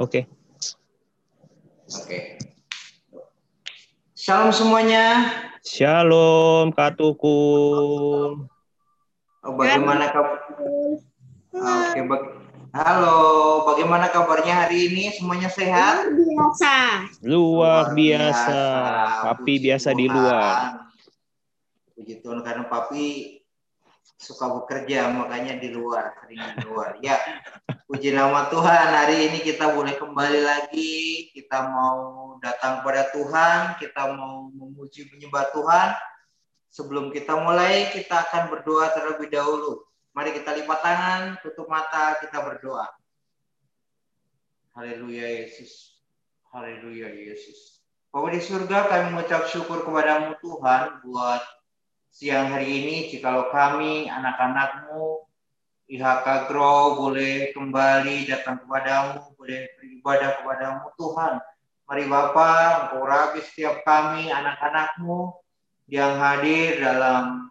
Oke. Oke. Shalom semuanya. Shalom Kak Tukul. Oh, bagaimana kabar? Oke, bag... Halo, bagaimana kabarnya hari ini? Semuanya sehat? biasa. Luar biasa. Papi Puji biasa di luar. Puji Tuhan karena Papi suka bekerja makanya di luar, sering di luar. Ya, puji nama Tuhan. Hari ini kita boleh kembali lagi. Kita mau datang pada Tuhan, kita mau memuji menyembah Tuhan. Sebelum kita mulai, kita akan berdoa terlebih dahulu. Mari kita lipat tangan, tutup mata, kita berdoa. Haleluya Yesus. Haleluya Yesus. Bapak di surga, kami mengucap syukur kepadamu Tuhan buat siang hari ini. Jikalau kami, anak-anakmu, IHK Grow boleh kembali datang kepadamu, boleh beribadah kepadamu Tuhan. Mari Bapak, Engkau setiap kami, anak-anakmu yang hadir dalam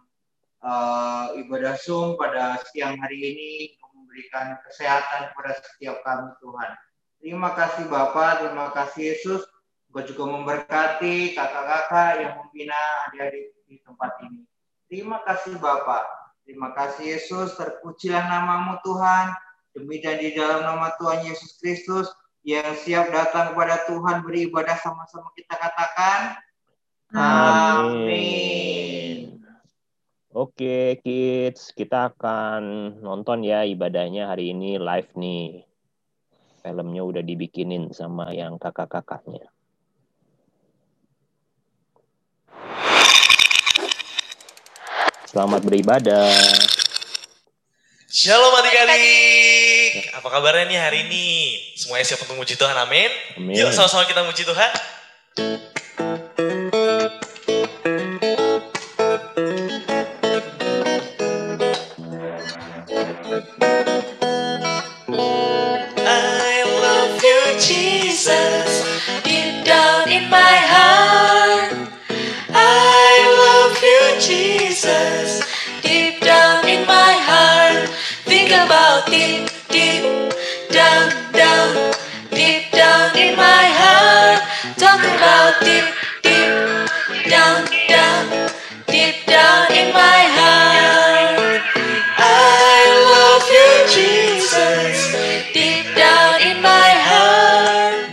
uh, ibadah Zoom pada siang hari ini, memberikan kesehatan kepada setiap kami Tuhan. Terima kasih Bapak, terima kasih Yesus. Engkau juga memberkati kakak-kakak yang membina adik-adik di tempat ini. Terima kasih Bapak. Terima kasih Yesus. Terpujilah namamu Tuhan. Demi dan di dalam nama Tuhan Yesus Kristus yang siap datang kepada Tuhan beribadah sama-sama kita katakan. Amin. Oke, kids, kita akan nonton ya ibadahnya hari ini live nih. Filmnya udah dibikinin sama yang kakak-kakaknya. Selamat beribadah. Shalom adik-adik. Apa kabarnya nih hari ini? Semuanya siap untuk muji Tuhan, amin. Amin. Yuk sama-sama kita muji Tuhan. Deep, deep down, down, deep down in my heart. I love you, Jesus, deep down in my heart.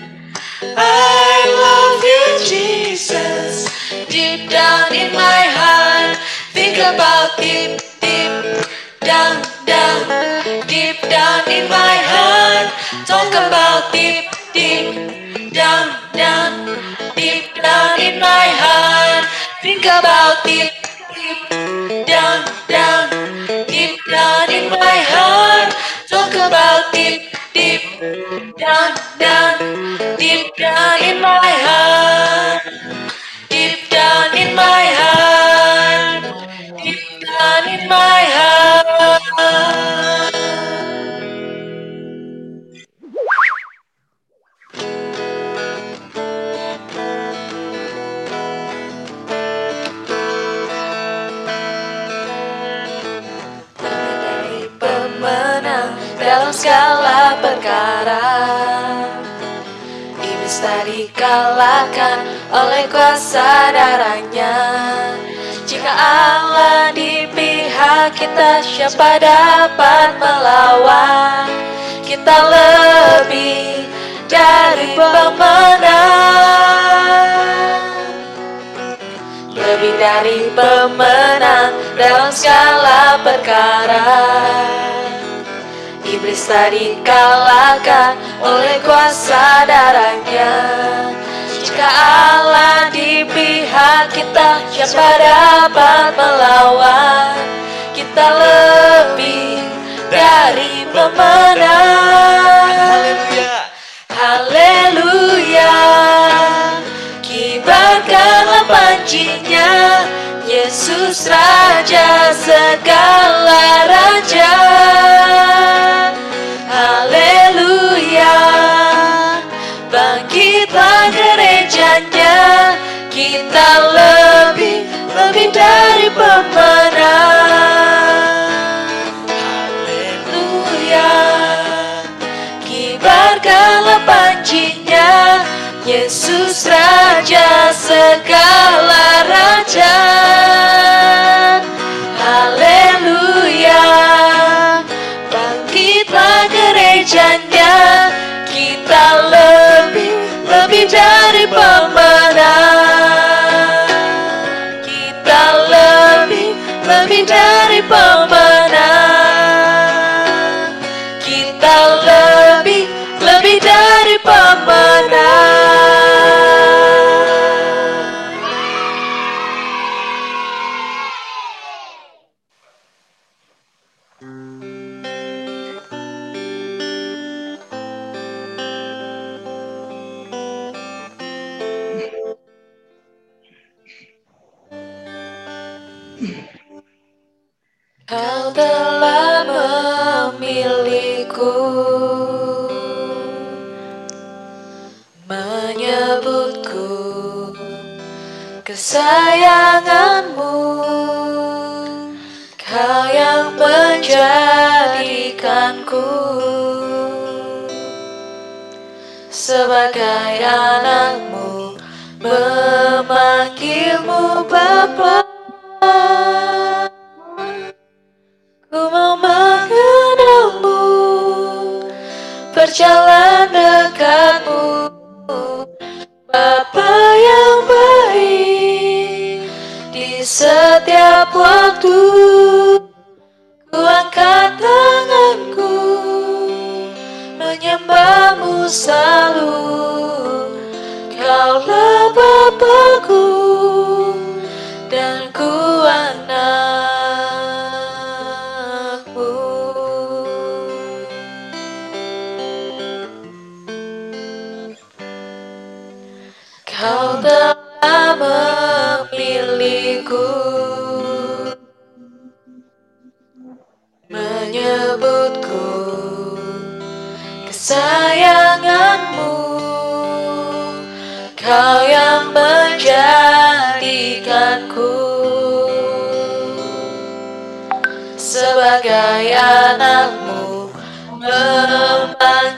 I love you, Jesus, deep down in my heart. Think about deep, deep down, down, deep down in my heart. Talk about deep, deep down, down, down in my heart. Think about deep, deep down, down, deep down in my heart. Talk about deep, deep down, down, deep down in my heart. Oleh kuasa darahnya. Jika Allah di pihak kita, siapa dapat melawan? Kita lebih dari pemenang lebih dari pemenang dalam segala perkara. Iblis tak dikalahkan oleh kuasa darahnya. Jika Allah kita, siapa dapat melawan? Kita lebih dari pemenang. Haleluya. Haleluya Kibarkanlah pancinya Yesus Raja segala Raja pancinya Yesus Raja segala Raja Kau telah memilihku. Menyebutku Kesayanganmu. Kau yang menjadikanku Sebagai anakmu Memanggilmu Berjalan dekatmu. Bapa yang baik Di setiap waktu Ku angkat tanganku Menyembahmu selalu. Kaulah Bapakku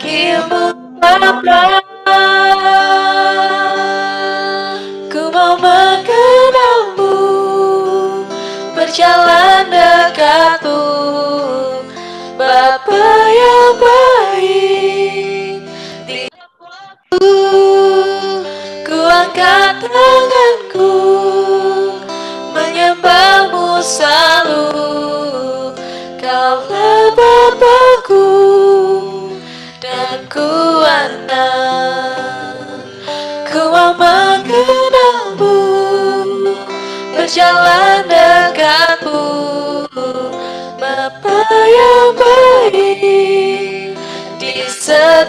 Memanggilmu Bapa Ku mau mengenalmu. Berjalan dekatmu Bapa yang baik. Di waktu Ku angkat tanganku. Menyembahmu selalu. Kaulah Bapakku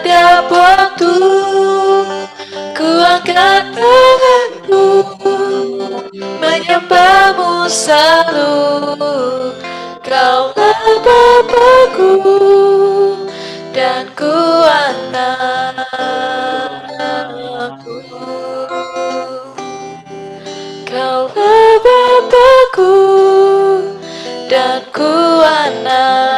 setiap waktu Ku angkat tanganku Menyembahmu selalu. Kaulah Bapakku Dan ku anakku. Kaulah Bapakku Dan ku anakku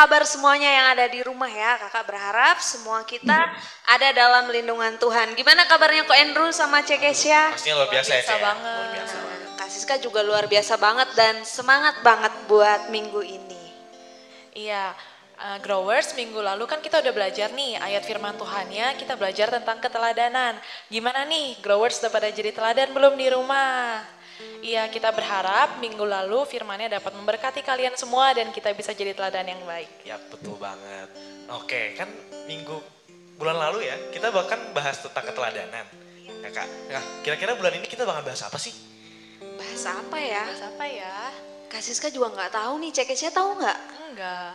kabar semuanya yang ada di rumah ya? Kakak berharap semua kita ada dalam lindungan Tuhan. Gimana kabarnya Ko Andrew sama Cekesya? Pastinya luar biasa ya, biasa Cek, ya? banget. Luar biasa Kak Siska juga luar biasa banget dan semangat banget buat minggu ini. Iya, eh, growers minggu lalu kan kita udah belajar nih ayat firman Tuhannya, kita belajar tentang keteladanan. Gimana nih growers udah pada jadi teladan belum di rumah? Iya, kita berharap minggu lalu firmannya dapat memberkati kalian semua dan kita bisa jadi teladan yang baik. Ya betul banget. Oke kan minggu bulan lalu ya kita bahkan bahas tentang keteladanan. Ya kak, nah, kira-kira bulan ini kita bakal bahas apa sih? Bahasa apa ya? Siapa ya? Kak Siska juga nggak tahu nih, Cekesya tahu nggak? Enggak.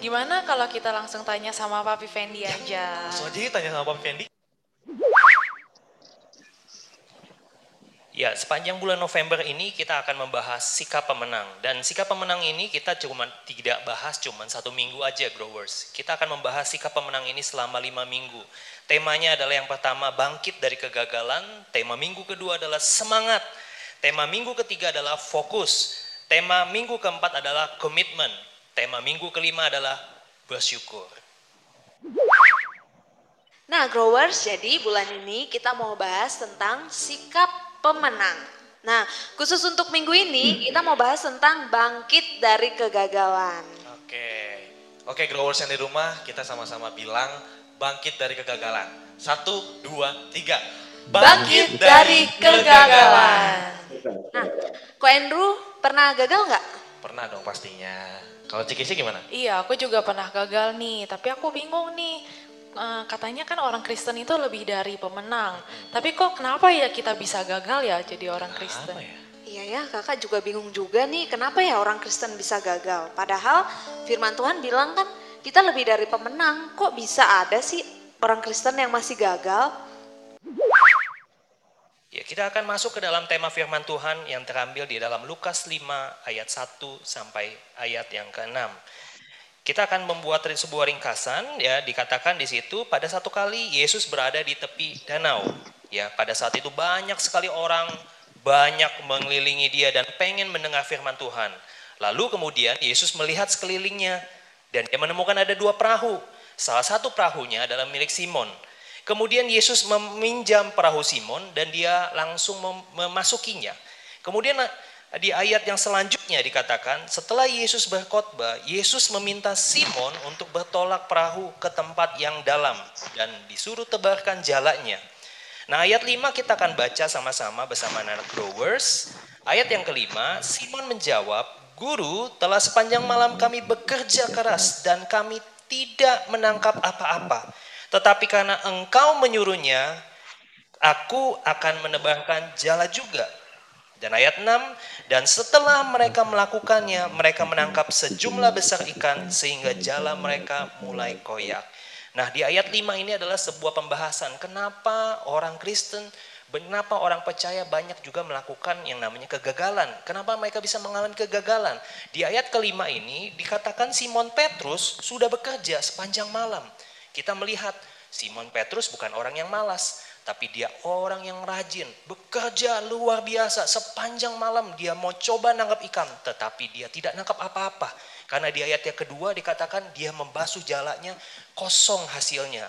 Gimana kalau kita langsung tanya sama Papi Fendi aja? Langsung aja tanya sama Pak Fendi. Ya, sepanjang bulan November ini kita akan membahas sikap pemenang. Dan sikap pemenang ini kita cuma tidak bahas cuma satu minggu aja, growers. Kita akan membahas sikap pemenang ini selama lima minggu. Temanya adalah yang pertama, bangkit dari kegagalan. Tema minggu kedua adalah semangat. Tema minggu ketiga adalah fokus. Tema minggu keempat adalah komitmen. Tema minggu kelima adalah bersyukur. Nah, growers, jadi bulan ini kita mau bahas tentang sikap pemenang. Nah, khusus untuk minggu ini kita mau bahas tentang bangkit dari kegagalan. Oke. Oke, growers yang di rumah, kita sama-sama bilang bangkit dari kegagalan. Satu, dua, tiga. Bangkit dari kegagalan. Nah, Ko Andrew pernah gagal nggak? Pernah dong pastinya. Kalau Cikisi gimana? Iya, aku juga pernah gagal nih, tapi aku bingung nih. Eh, katanya kan orang Kristen itu lebih dari pemenang. Tapi kok kenapa ya kita bisa gagal ya jadi orang Kristen? Apa ya? Iya ya, kakak juga bingung juga nih kenapa ya orang Kristen bisa gagal. Padahal firman Tuhan bilang kan kita lebih dari pemenang. Kok bisa ada sih orang Kristen yang masih gagal? Ya, kita akan masuk ke dalam tema firman Tuhan yang terambil di dalam Lukas 5 ayat 1 sampai ayat yang ke-6. Kita akan membuat sebuah ringkasan ya dikatakan di situ pada satu kali Yesus berada di tepi danau. Ya, pada saat itu banyak sekali orang banyak mengelilingi dia dan pengen mendengar firman Tuhan. Lalu kemudian Yesus melihat sekelilingnya dan dia menemukan ada dua perahu. Salah satu perahunya adalah milik Simon. Kemudian Yesus meminjam perahu Simon dan dia langsung memasukinya. Kemudian di ayat yang selanjutnya dikatakan, setelah Yesus berkhotbah, Yesus meminta Simon untuk bertolak perahu ke tempat yang dalam dan disuruh tebarkan jalannya. Nah ayat 5 kita akan baca sama-sama bersama anak growers. Ayat yang kelima, Simon menjawab, Guru, telah sepanjang malam kami bekerja keras dan kami tidak menangkap apa-apa. Tetapi karena engkau menyuruhnya, aku akan menebarkan jala juga. Dan ayat 6, dan setelah mereka melakukannya, mereka menangkap sejumlah besar ikan sehingga jala mereka mulai koyak. Nah di ayat 5 ini adalah sebuah pembahasan kenapa orang Kristen, kenapa orang percaya banyak juga melakukan yang namanya kegagalan. Kenapa mereka bisa mengalami kegagalan. Di ayat kelima ini dikatakan Simon Petrus sudah bekerja sepanjang malam. Kita melihat Simon Petrus bukan orang yang malas tapi dia orang yang rajin, bekerja luar biasa sepanjang malam dia mau coba nangkap ikan, tetapi dia tidak nangkap apa-apa. Karena di ayat yang kedua dikatakan dia membasuh jalannya kosong hasilnya.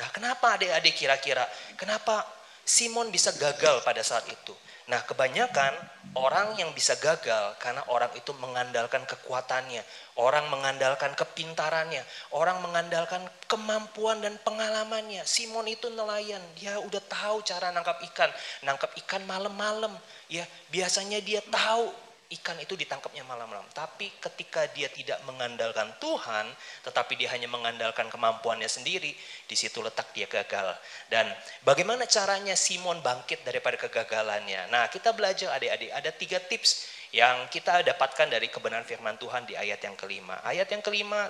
Nah kenapa adik-adik kira-kira, kenapa Simon bisa gagal pada saat itu? Nah kebanyakan orang yang bisa gagal karena orang itu mengandalkan kekuatannya, orang mengandalkan kepintarannya, orang mengandalkan kemampuan dan pengalamannya. Simon itu nelayan, dia udah tahu cara nangkap ikan, nangkap ikan malam-malam. Ya biasanya dia tahu ikan itu ditangkapnya malam-malam. Tapi ketika dia tidak mengandalkan Tuhan, tetapi dia hanya mengandalkan kemampuannya sendiri, di situ letak dia gagal. Dan bagaimana caranya Simon bangkit daripada kegagalannya? Nah, kita belajar adik-adik, ada tiga tips yang kita dapatkan dari kebenaran firman Tuhan di ayat yang kelima. Ayat yang kelima,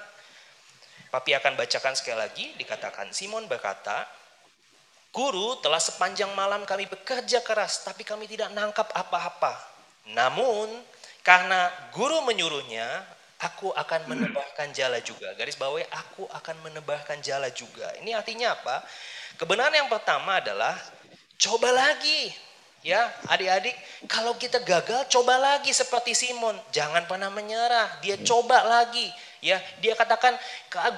Papi akan bacakan sekali lagi, dikatakan, Simon berkata, Guru telah sepanjang malam kami bekerja keras, tapi kami tidak nangkap apa-apa. Namun karena guru menyuruhnya, aku akan menebahkan jala juga. Garis bawahi, aku akan menebahkan jala juga. Ini artinya apa? Kebenaran yang pertama adalah coba lagi. Ya, adik-adik, kalau kita gagal, coba lagi seperti Simon. Jangan pernah menyerah. Dia coba lagi. Ya, dia katakan,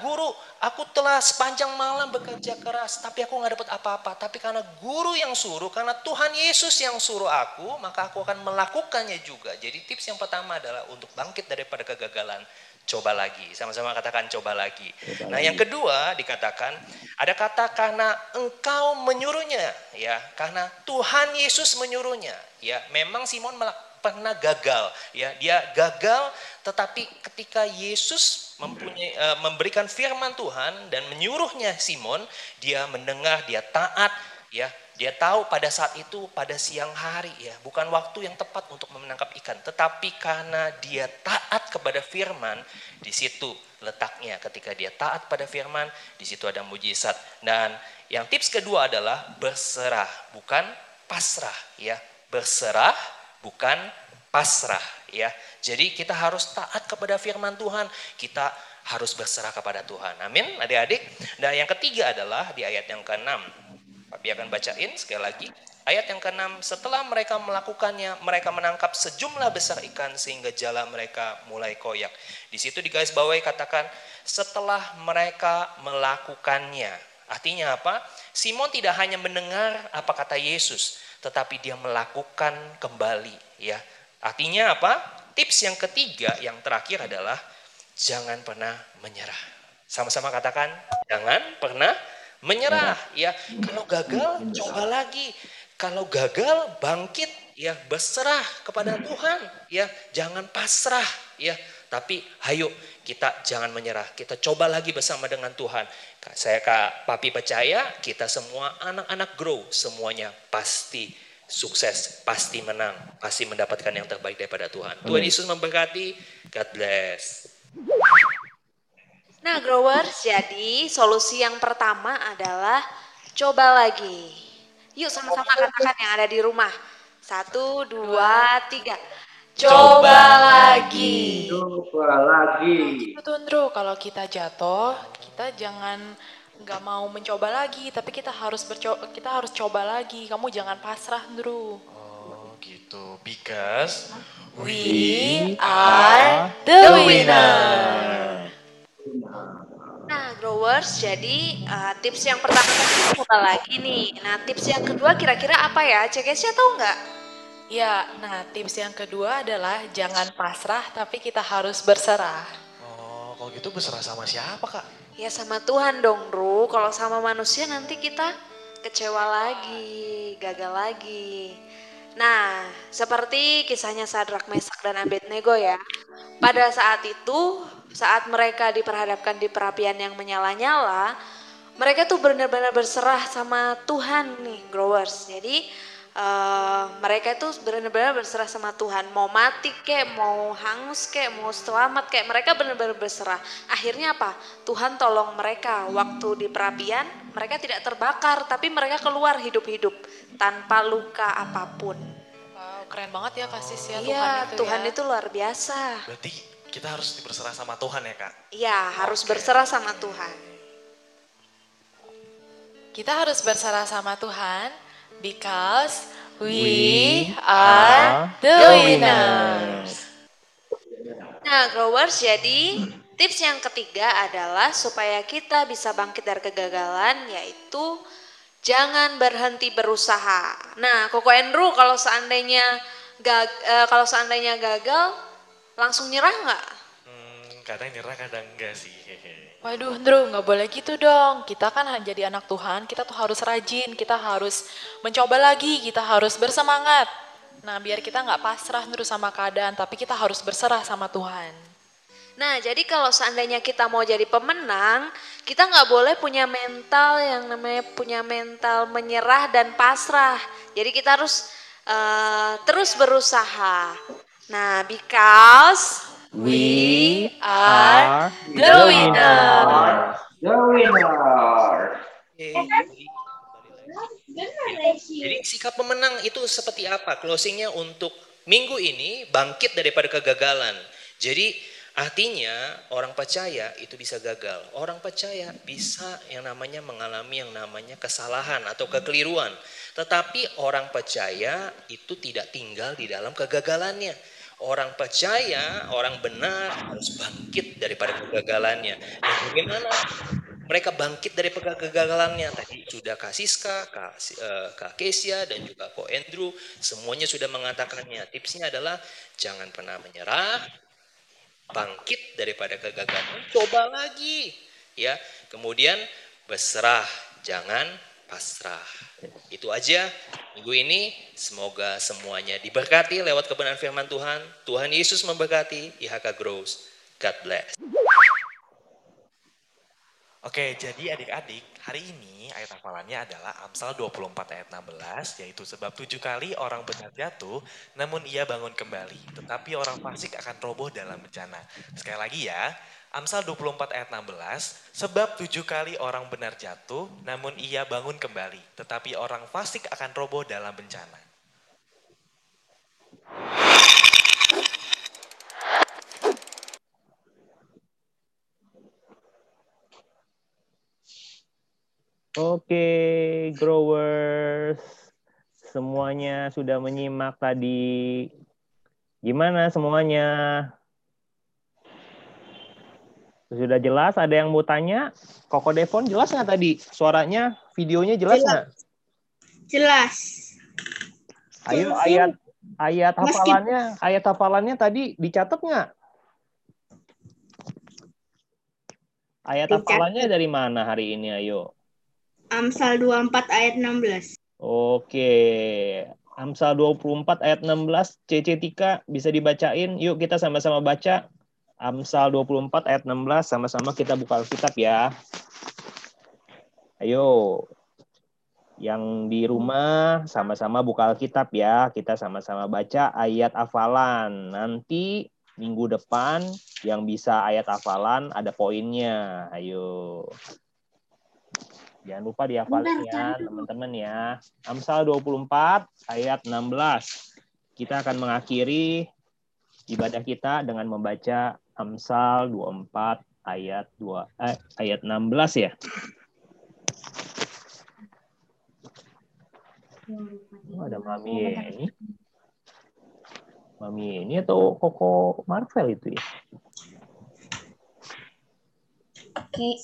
guru, aku telah sepanjang malam bekerja keras, tapi aku nggak dapat apa-apa. Tapi karena guru yang suruh, karena Tuhan Yesus yang suruh aku, maka aku akan melakukannya juga. Jadi tips yang pertama adalah untuk bangkit daripada kegagalan, coba lagi. Sama-sama katakan coba lagi. Coba nah, lagi. yang kedua dikatakan ada kata karena engkau menyuruhnya, ya, karena Tuhan Yesus menyuruhnya. Ya, memang Simon pernah gagal, ya, dia gagal tetapi ketika Yesus mempunyai, uh, memberikan firman Tuhan dan menyuruhnya Simon, dia mendengar, dia taat, ya, dia tahu pada saat itu pada siang hari ya, bukan waktu yang tepat untuk menangkap ikan, tetapi karena dia taat kepada firman, di situ letaknya. Ketika dia taat pada firman, di situ ada mujizat. Dan yang tips kedua adalah berserah, bukan pasrah ya berserah bukan pasrah ya. Jadi kita harus taat kepada firman Tuhan. Kita harus berserah kepada Tuhan. Amin, adik-adik. Dan yang ketiga adalah di ayat yang ke-6. Papi akan bacain sekali lagi. Ayat yang ke-6, setelah mereka melakukannya, mereka menangkap sejumlah besar ikan sehingga jala mereka mulai koyak. Di situ di garis bawahi katakan, setelah mereka melakukannya. Artinya apa? Simon tidak hanya mendengar apa kata Yesus, tetapi dia melakukan kembali. ya. Artinya apa? Tips yang ketiga, yang terakhir adalah jangan pernah menyerah. Sama-sama katakan, jangan pernah menyerah. Ya, kalau gagal, coba lagi. Kalau gagal, bangkit, ya berserah kepada Tuhan, ya jangan pasrah, ya. Tapi ayo kita jangan menyerah, kita coba lagi bersama dengan Tuhan. Saya Kak Papi percaya kita semua anak-anak grow semuanya pasti sukses, pasti menang, pasti mendapatkan yang terbaik daripada Tuhan. Tuhan Yesus memberkati. God bless. Nah, growers, jadi solusi yang pertama adalah coba lagi. Yuk sama-sama katakan yang ada di rumah. Satu, dua, tiga. Coba lagi. Coba lagi. Betul, Ndro. Kalau kita jatuh, kita jangan nggak mau mencoba lagi, tapi kita harus berco kita harus coba lagi. Kamu jangan pasrah, Ndro. Oh gitu, because We are the winner. Nah, growers, jadi uh, tips yang pertama tadi coba lagi nih. Nah, tips yang kedua kira-kira apa ya? Cekesnya tahu nggak? Ya, nah tips yang kedua adalah jangan pasrah, tapi kita harus berserah. oh kalau gitu berserah sama siapa kak? Ya sama Tuhan dong, Ru. Kalau sama manusia nanti kita kecewa lagi, gagal lagi. Nah, seperti kisahnya Sadrak, Mesak, dan Abednego ya. Pada saat itu, saat mereka diperhadapkan di perapian yang menyala-nyala, mereka tuh benar-benar berserah sama Tuhan nih, growers. Jadi eh, mereka itu benar-benar berserah sama Tuhan. Mau mati kek, mau hangus kek, mau selamat kek, mereka benar-benar berserah. Akhirnya apa? Tuhan tolong mereka waktu di perapian, mereka tidak terbakar, tapi mereka keluar hidup-hidup tanpa luka apa pun. Keren banget ya kasih ya Tuhan Iya, itu Tuhan ya. itu luar biasa. Berarti kita harus berserah sama Tuhan ya kak? Iya, harus Oke. berserah sama Tuhan. Kita harus berserah sama Tuhan because we are the winners. Nah, growers, jadi tips yang ketiga adalah supaya kita bisa bangkit dari kegagalan, yaitu jangan berhenti berusaha. Nah, Koko Andrew, kalau seandainya gag, eh, kalau seandainya gagal, langsung nyerah nggak? Hmm, kadang nyerah kadang enggak sih. Waduh, Ndro, nggak boleh gitu dong. Kita kan jadi anak Tuhan, kita tuh harus rajin, kita harus mencoba lagi, kita harus bersemangat. Nah, biar kita nggak pasrah Ndro sama keadaan, tapi kita harus berserah sama Tuhan. Nah, jadi kalau seandainya kita mau jadi pemenang, kita nggak boleh punya mental yang namanya punya mental menyerah dan pasrah. Jadi kita harus eh, terus berusaha. Nah, because we are the winner. The winner. Jadi sikap pemenang itu seperti apa? Closingnya untuk minggu ini bangkit daripada kegagalan. Jadi artinya orang percaya itu bisa gagal. Orang percaya bisa yang namanya mengalami yang namanya kesalahan atau kekeliruan. Tetapi orang percaya itu tidak tinggal di dalam kegagalannya. Orang percaya, orang benar harus bangkit daripada kegagalannya. Dan bagaimana mereka bangkit dari kegagalannya tadi sudah Kak Siska, Kak, eh, Kesia dan juga Ko Andrew semuanya sudah mengatakannya. Tipsnya adalah jangan pernah menyerah, bangkit daripada kegagalan, coba lagi, ya. Kemudian berserah, jangan pasrah. Itu aja minggu ini. Semoga semuanya diberkati lewat kebenaran firman Tuhan. Tuhan Yesus memberkati. IHK Grows. God bless. Oke, jadi adik-adik, hari ini ayat hafalannya adalah Amsal 24 ayat 16, yaitu sebab tujuh kali orang benar jatuh, namun ia bangun kembali. Tetapi orang fasik akan roboh dalam bencana. Sekali lagi ya, Amsal 24 ayat 16, sebab tujuh kali orang benar jatuh, namun ia bangun kembali. Tetapi orang fasik akan roboh dalam bencana. Oke, growers. Semuanya sudah menyimak tadi. Gimana semuanya? Sudah jelas? Ada yang mau tanya? Koko Devon jelas nggak tadi? Suaranya, videonya jelas nggak? Jelas. Ayo ayat ayat hafalannya, ayat hafalannya tadi dicatat nggak? Ayat Dicatat. hafalannya dari mana hari ini? Ayo. Amsal 24 ayat 16. Oke. Amsal 24 ayat 16 CC Tika bisa dibacain. Yuk kita sama-sama baca. Amsal 24 ayat 16 sama-sama kita buka Alkitab ya. Ayo. Yang di rumah sama-sama buka Alkitab ya. Kita sama-sama baca ayat hafalan. Nanti minggu depan yang bisa ayat hafalan ada poinnya. Ayo. Jangan lupa dihafalin ya, teman-teman ya. Amsal 24 ayat 16. Kita akan mengakhiri ibadah kita dengan membaca Amsal 24 ayat 2 eh, ayat 16 ya. Oh, ada Mami ini. Mami ini atau Koko Marvel itu ya? Oke.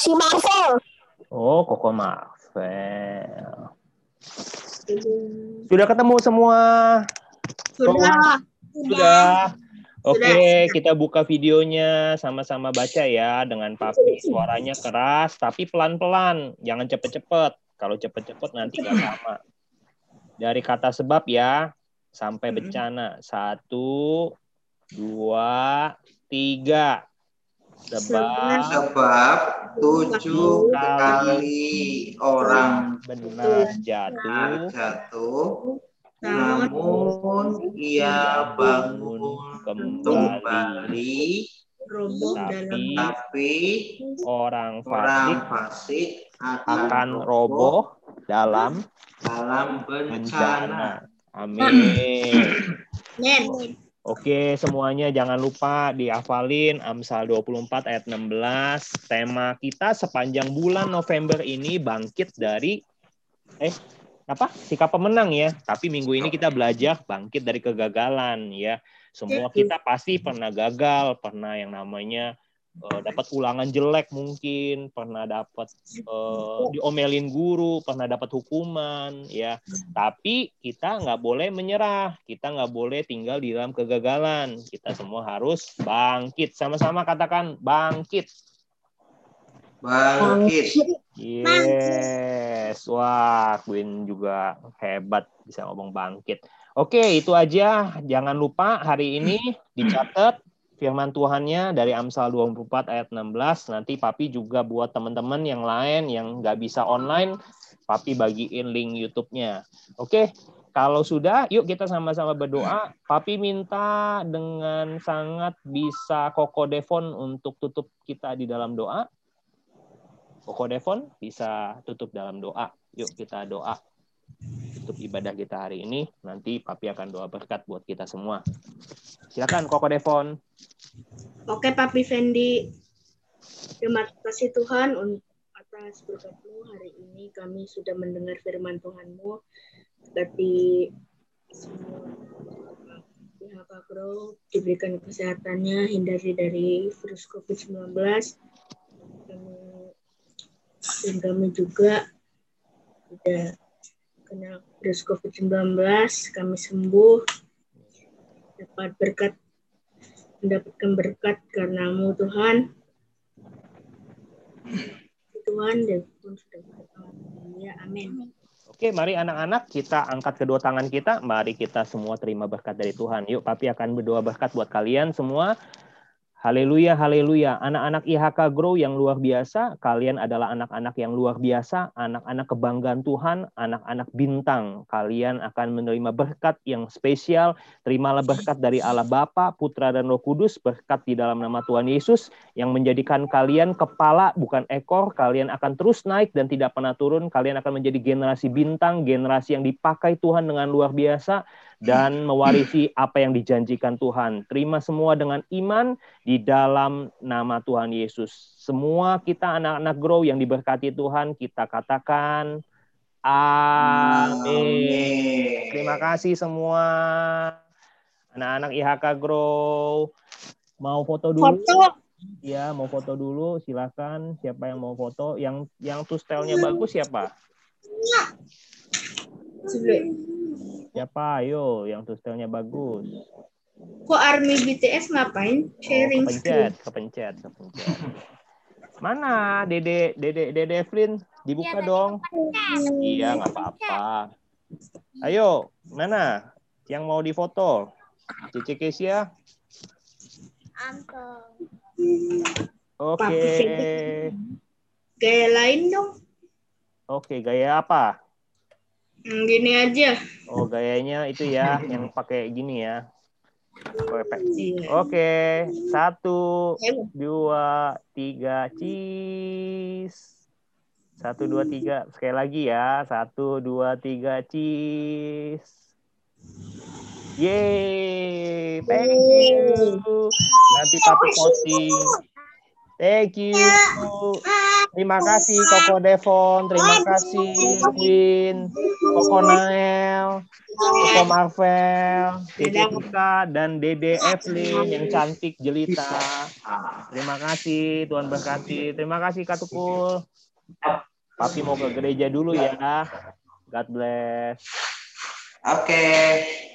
Si Marvel. Oh, Koko Marvel. Sudah ketemu semua? Sudah. Sudah. Oke, kita buka videonya sama-sama baca ya dengan papi. Suaranya keras tapi pelan-pelan, jangan cepet-cepet. Kalau cepet-cepet nanti nggak sama. Dari kata sebab ya sampai bencana. Satu, dua, tiga. Sebab Sebab tujuh kali orang benar jatuh, jatuh, Namun namun ia bangun kembali. Tapi tapi orang orang fasik fasik akan roboh dalam dalam bencana. bencana. Amin. Oke, semuanya jangan lupa dihafalin Amsal 24 ayat 16. Tema kita sepanjang bulan November ini bangkit dari eh apa? Sikap pemenang ya. Tapi minggu ini kita belajar bangkit dari kegagalan ya. Semua kita pasti pernah gagal, pernah yang namanya eh, dapat ulangan jelek mungkin, pernah dapat eh, diomelin guru, pernah dapat hukuman ya. Tapi kita nggak boleh menyerah, kita nggak boleh tinggal di dalam kegagalan. Kita semua harus bangkit. Sama-sama katakan bangkit. Bangkit. Yes, wah Queen juga hebat bisa ngomong bangkit. Oke, itu aja. Jangan lupa hari ini dicatat firman Tuhannya dari Amsal 24 ayat 16. Nanti Papi juga buat teman-teman yang lain yang nggak bisa online, Papi bagiin link YouTube-nya. Oke, kalau sudah, yuk kita sama-sama berdoa. Papi minta dengan sangat bisa Koko Devon untuk tutup kita di dalam doa. Koko Devon bisa tutup dalam doa. Yuk kita doa. Tutup ibadah kita hari ini. Nanti Papi akan doa berkat buat kita semua. Silakan Koko Devon. Oke, Papi Fendi. Terima kasih Tuhan untuk atas berkat-Mu hari ini kami sudah mendengar firman Tuhan-Mu. Semua pihak agro diberikan kesehatannya, hindari dari virus COVID-19. Kami, dan kami juga sudah kena virus COVID-19, kami sembuh, dapat berkat mendapatkan berkat karenamu Tuhan. Tuhan dan pun sudah. Ya, amin. Oke, mari anak-anak kita angkat kedua tangan kita. Mari kita semua terima berkat dari Tuhan. Yuk, Papi akan berdoa berkat buat kalian semua. Haleluya, haleluya. Anak-anak IHK Grow yang luar biasa, kalian adalah anak-anak yang luar biasa, anak-anak kebanggaan Tuhan, anak-anak bintang. Kalian akan menerima berkat yang spesial. Terimalah berkat dari Allah Bapa, Putra, dan Roh Kudus, berkat di dalam nama Tuhan Yesus yang menjadikan kalian kepala bukan ekor. Kalian akan terus naik dan tidak pernah turun. Kalian akan menjadi generasi bintang, generasi yang dipakai Tuhan dengan luar biasa dan mewarisi apa yang dijanjikan Tuhan. Terima semua dengan iman di dalam nama Tuhan Yesus. Semua kita anak-anak grow yang diberkati Tuhan, kita katakan amin. Terima kasih semua anak-anak IHK Grow. Mau foto dulu? Foto. Ya, mau foto dulu, silakan. Siapa yang mau foto? Yang yang tuh stylenya bagus siapa? Siapa? Ayo, yang tuh stylenya bagus. Kok army BTS ngapain? Sharing oh, screen. kepencet, kepencet, kepencet. Mana Dede Dede Dede Evelyn? Dibuka dong. Iya, nggak apa-apa. Ayo, mana yang mau difoto? Cici Kesia? Oke. Gaya lain dong. Oke, gaya apa? Hmm, Gini aja. Oh, gayanya itu ya, yang pakai gini ya. Oke, Iya. Oke, satu, dua, tiga, cheese. Satu, dua, tiga. Sekali lagi ya. Satu, dua, tiga, cheese. Yeay, thank you. Nanti papi posting. Thank you. Terima kasih Koko Devon, terima kasih Queen, Koko Nael, Koko Marvel, Tika, dan Dede Evelyn yang cantik jelita. Terima kasih, Tuhan berkati. Terima kasih Kak Tukul. Papi mau ke gereja dulu ya. God bless. Oke.